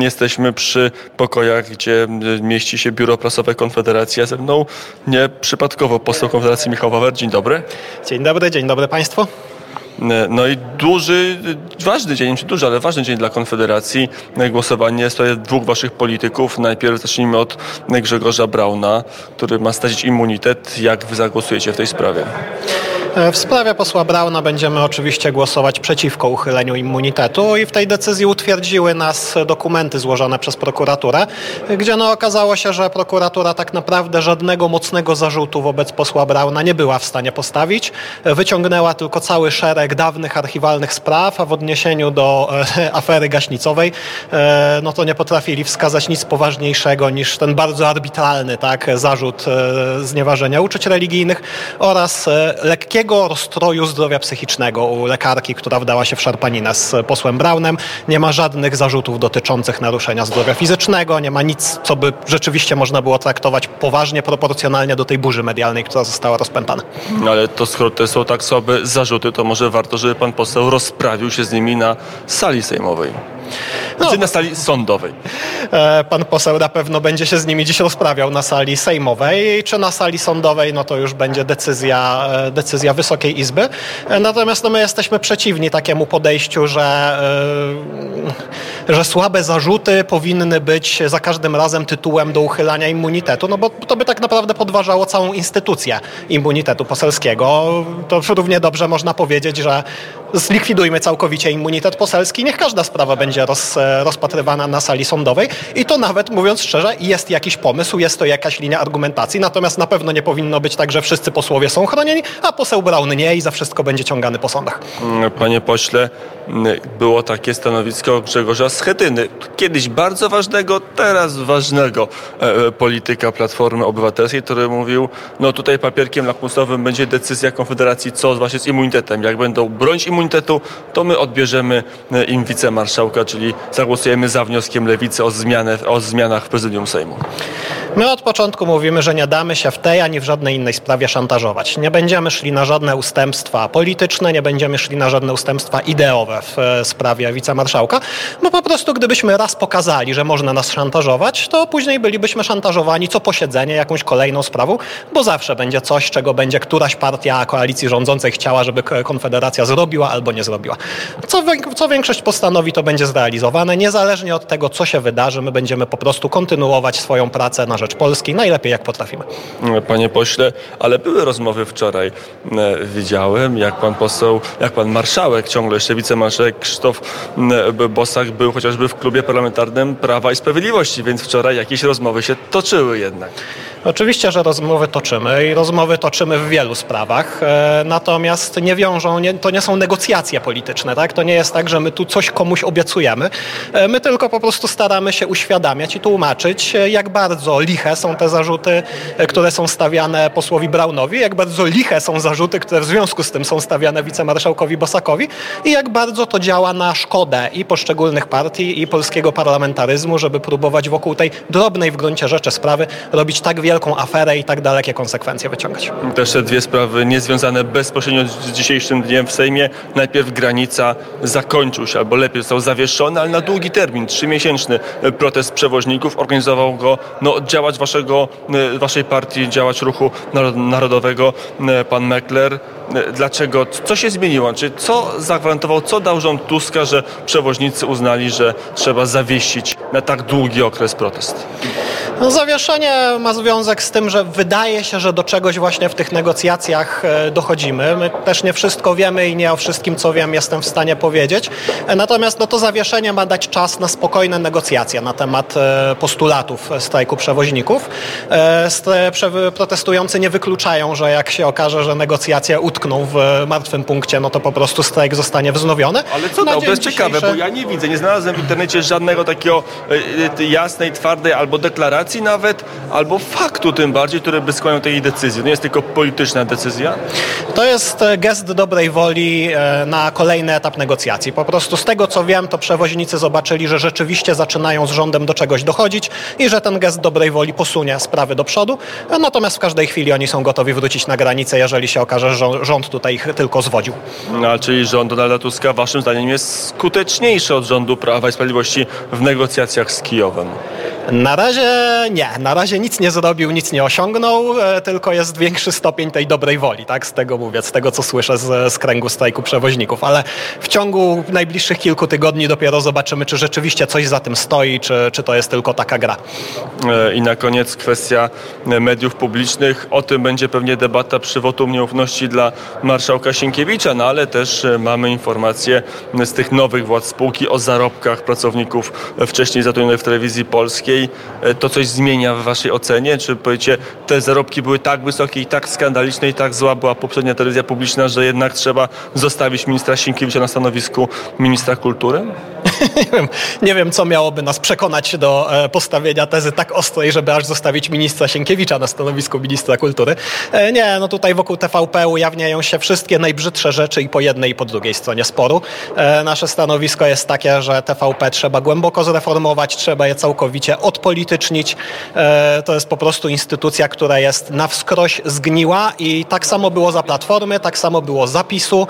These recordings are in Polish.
Jesteśmy przy pokojach, gdzie mieści się biuro prasowe Konfederacji, a ze mną nieprzypadkowo poseł Konfederacji Michał Wawer. Dzień dobry. Dzień dobry, dzień dobry Państwu. No i duży, ważny dzień, nie wiem, duży, ale ważny dzień dla Konfederacji. Głosowanie jest dwóch waszych polityków. Najpierw zacznijmy od Grzegorza Brauna, który ma stracić immunitet. Jak wy zagłosujecie w tej sprawie? E, w sprawie posła Brauna będziemy oczywiście głosować przeciwko uchyleniu immunitetu i w tej decyzji utwierdziły nas dokumenty złożone przez prokuraturę, gdzie no okazało się, że prokuratura tak naprawdę żadnego mocnego zarzutu wobec posła Brauna nie była w stanie postawić. Wyciągnęła tylko cały szereg dawnych archiwalnych spraw, a w odniesieniu do e, afery gaśnicowej e, no to nie potrafili wskazać nic poważniejszego niż ten bardzo arbitralny tak, zarzut znieważenia uczuć religijnych oraz lekkiego lekkiego rozstroju zdrowia psychicznego u lekarki, która wdała się w szarpaninę z posłem Braunem. Nie ma żadnych zarzutów dotyczących naruszenia zdrowia fizycznego, nie ma nic, co by rzeczywiście można było traktować poważnie, proporcjonalnie do tej burzy medialnej, która została rozpętana. No ale to skoro to są tak słabe zarzuty, to może warto, żeby pan poseł rozprawił się z nimi na sali sejmowej. No. Czy na sali sądowej? E, pan poseł na pewno będzie się z nimi dziś rozprawiał na sali sejmowej, czy na sali sądowej, no to już będzie decyzja, e, decyzja Wysokiej Izby. E, natomiast no my jesteśmy przeciwni takiemu podejściu, że, że słabe zarzuty powinny być za każdym razem tytułem do uchylania immunitetu, no bo to by tak naprawdę podważało całą instytucję immunitetu poselskiego. To równie dobrze można powiedzieć, że zlikwidujmy całkowicie immunitet poselski, niech każda sprawa będzie roz, rozpatrywana na sali sądowej i to nawet, mówiąc szczerze, jest jakiś pomysł, jest to jakaś linia argumentacji, natomiast na pewno nie powinno być tak, że wszyscy posłowie są chronieni, a poseł Braun nie i za wszystko będzie ciągany po sądach. Panie pośle, było takie stanowisko Grzegorza Schetyny, kiedyś bardzo ważnego, teraz ważnego e, e, polityka Platformy Obywatelskiej, który mówił, no tutaj papierkiem lakmusowym będzie decyzja Konfederacji, co właśnie z immunitetem. Jak będą bronić immunitetu, to my odbierzemy e, im wicemarszałka, czyli zagłosujemy za wnioskiem Lewicy o, zmianę, o zmianach w prezydium Sejmu. My od początku mówimy, że nie damy się w tej ani w żadnej innej sprawie szantażować. Nie będziemy szli na żadne ustępstwa polityczne, nie będziemy szli na żadne ustępstwa ideowe w e, sprawie wicemarszałka, bo po prostu gdybyśmy raz pokazali, że można nas szantażować, to później bylibyśmy szantażowani co posiedzenie jakąś kolejną sprawą, bo zawsze będzie coś, czego będzie któraś partia koalicji rządzącej chciała, żeby Konfederacja zrobiła albo nie zrobiła. Co, co większość postanowi, to będzie zrealizowane, niezależnie od tego, co się wydarzy, my będziemy po prostu kontynuować swoją pracę na rzecz Polski najlepiej jak potrafimy. Panie pośle, ale były rozmowy wczoraj. E, widziałem, jak pan poseł, jak pan marszałek, ciągle jeszcze wicemarszałek Krzysztof Bosak był chociażby w klubie parlamentarnym Prawa i Sprawiedliwości, więc wczoraj jakieś rozmowy się toczyły jednak. Oczywiście, że rozmowy toczymy i rozmowy toczymy w wielu sprawach, e, natomiast nie wiążą, nie, to nie są negocjacje polityczne, tak? To nie jest tak, że my tu coś komuś obiecujemy. E, my tylko po prostu staramy się uświadamiać i tłumaczyć, e, jak bardzo liche są te zarzuty, które są stawiane posłowi Braunowi, jak bardzo liche są zarzuty, które w związku z tym są stawiane wicemarszałkowi Bosakowi i jak bardzo to działa na szkodę i poszczególnych partii i polskiego parlamentaryzmu, żeby próbować wokół tej drobnej w gruncie rzeczy sprawy robić tak wiele wielką aferę i tak dalekie konsekwencje wyciągać. Też te dwie sprawy niezwiązane bezpośrednio z dzisiejszym dniem w Sejmie. Najpierw granica zakończył się, albo lepiej został zawieszony, ale na długi termin, trzymiesięczny protest przewoźników. Organizował go no, działacz waszego, e, waszej partii, działacz ruchu narodowego, e, pan Meckler. E, dlaczego? Co się zmieniło? Czy co zagwarantował, co dał rząd Tuska, że przewoźnicy uznali, że trzeba zawiesić na tak długi okres protest? No, zawieszenie ma związek z tym, że wydaje się, że do czegoś właśnie w tych negocjacjach e, dochodzimy. My też nie wszystko wiemy i nie o wszystkim, co wiem, jestem w stanie powiedzieć. E, natomiast no, to zawieszenie ma dać czas na spokojne negocjacje na temat e, postulatów strajku przewoźników. Protestujący nie wykluczają, że jak się okaże, że negocjacje utkną w martwym punkcie, no to po prostu strajk zostanie wznowiony. Ale co to? To jest ciekawe, bo ja nie widzę, nie znalazłem w internecie żadnego takiego jasnej, twardej albo deklaracji, sytuacji nawet, albo faktu tym bardziej, który by skłaniał tej decyzji. To nie jest tylko polityczna decyzja. To jest e, gest dobrej woli e, na kolejny etap negocjacji. Po prostu z tego co wiem, to przewoźnicy zobaczyli, że rzeczywiście zaczynają z rządem do czegoś dochodzić i że ten gest dobrej woli posunie sprawy do przodu. E, Natomiast w każdej chwili oni są gotowi wrócić na granicę, jeżeli się okaże, że rząd- tutaj ich tylko zwodził. No, czyli rząd Donalda Tuska waszym zdaniem jest skuteczniejszy od rządu Prawa i Sprawiedliwości w negocjacjach z Kijowem. Na razie nie, na razie nic nie zrobił, nic nie osiągnął, e, tylko jest większy stopień tej dobrej woli, tak? Z tego mówię, z tego co słyszę z, z kręgu strajku przewoźników, ale w ciągu najbliższych kilku tygodni dopiero zobaczymy, czy rzeczywiście coś za tym stoi, czy, czy to jest tylko taka gra. E, I na koniec kwestia e, mediów publicznych. O tym będzie pewnie debata przy wotum nieufności dla marszałka Sienkiewicza, no ale też mamy informacje z tych nowych władz spółki o zarobkach pracowników wcześniej zatrudnionych w telewizji polskiej. E, To coś zmienia w waszej ocenie? Czy powiecie, te zarobki były tak wysokie i tak skandaliczne i tak zła była poprzednia telewizja publiczna, że jednak trzeba zostawić ministra Sienkiewicza na stanowisku ministra kultury? nie, wiem, nie wiem, co miałoby nas przekonać do e, postawienia tezy tak ostrej, żeby aż zostawić ministra Sienkiewicza na stanowisku ministra kultury. E, nie, no tutaj wokół TVP ujawniają się wszystkie najbrzydsze rzeczy i po jednej i po drugiej stronie sporu. E, nasze stanowisko jest takie, że TVP trzeba głęboko zreformować, trzeba je całkowicie odpolitycznić. To jest po prostu instytucja, która jest na wskroś zgniła i tak samo było za Platformy, tak samo było za PiSu.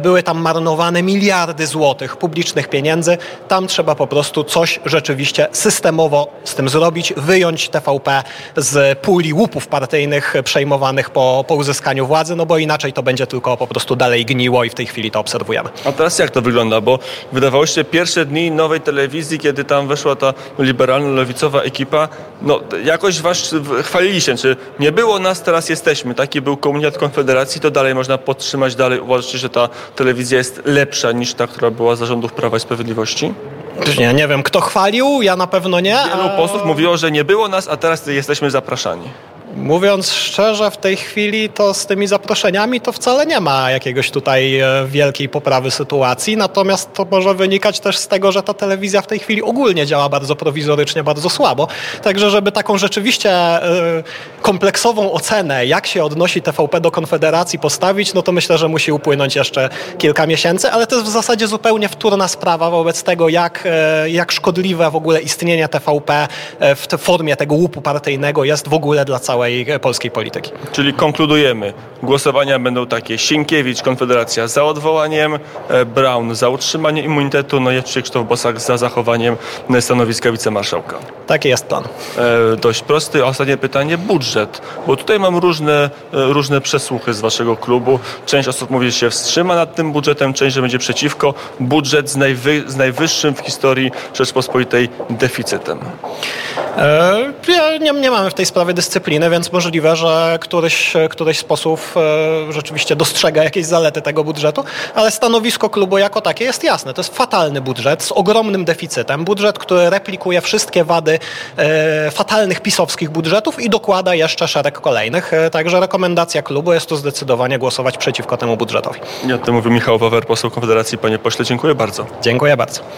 Były tam marnowane miliardy złotych publicznych pieniędzy. Tam trzeba po prostu coś rzeczywiście systemowo z tym zrobić, wyjąć TVP z puli łupów partyjnych przejmowanych po, po uzyskaniu władzy, no bo inaczej to będzie tylko po prostu dalej gniło i w tej chwili to obserwujemy. A teraz jak to wygląda? Bo wydawało się pierwsze dni nowej telewizji, kiedy tam weszła ta liberalno-lewicowa ekipa, no jakoś was chwalili się, czy nie było nas, teraz jesteśmy. Taki był komunikat Konfederacji, to dalej można podtrzymać, dalej uważacie, że ta telewizja jest lepsza niż ta, która była za rządów Prawa i Sprawiedliwości? Nie, nie wiem, kto chwalił, ja na pewno nie. Wielu posłów mówiło, że nie było nas, a teraz jesteśmy zapraszani. Mówiąc szczerze, w tej chwili to z tymi zaproszeniami to wcale nie ma jakiegoś tutaj e, wielkiej poprawy sytuacji, natomiast to może wynikać też z tego, że ta telewizja w tej chwili ogólnie działa bardzo prowizorycznie, bardzo słabo. Także żeby taką rzeczywiście e, kompleksową ocenę, jak się odnosi TVP do Konfederacji postawić, no to myślę, że musi upłynąć jeszcze kilka miesięcy, ale to jest w zasadzie zupełnie wtórna sprawa wobec tego, jak, e, jak szkodliwe w ogóle istnienie TVP w formie tego łupu partyjnego jest w ogóle dla całej e, polskiej polityki. Czyli konkludujemy. Głosowania będą takie. Sienkiewicz, Konfederacja za odwołaniem, e, Braun za utrzymaniem immunitetu, no i Krzysztof Bosak za zachowaniem e, stanowiska wicemarszałka. Taki jest plan. E, dość prosty. Ostatnie pytanie, budżet. Bo tutaj mam różne, różne przesłuchy z waszego klubu. Część osób mówi, że się wstrzyma nad tym budżetem, część, że będzie przeciwko. Budżet z, najwy, z najwyższym w historii Rzeczpospolitej deficytem. E, ja nie, nie mamy w tej sprawie dyscypliny, więc możliwe, że któryś, któryś z posłów e, rzeczywiście dostrzega jakieś zalety tego budżetu, ale stanowisko klubu jako takie jest jasne. To jest fatalny budżet z ogromnym deficytem. Budżet, który replikuje wszystkie wady e, fatalnych pisowskich budżetów i dokłada jeszcze szereg kolejnych. Także rekomendacja klubu jest to zdecydowanie głosować przeciwko temu budżetowi. I o tym mówił Michał Wawer, poseł Konfederacji. Panie pośle, dziękuję bardzo. Dziękuję bardzo.